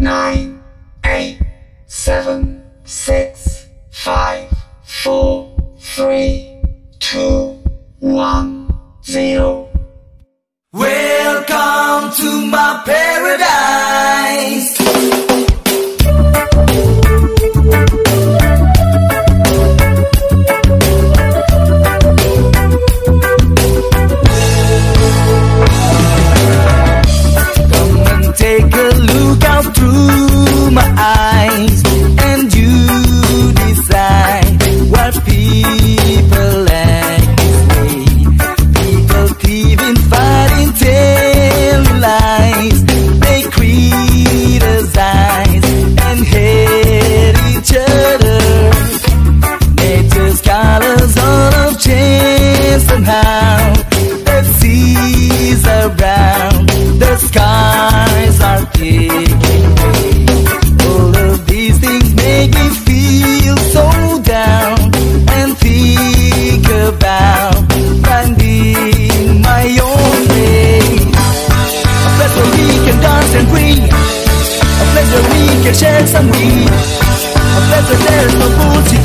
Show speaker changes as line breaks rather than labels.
nine, eight, seven, six, five, four, three, two, one, zero. Welcome to my pet. somehow. The seas around, the skies are taking All of these things make me feel so down and think about finding my own way. A place where we can dance and ring, a place where we can share some weed, a place where there's no bullshit.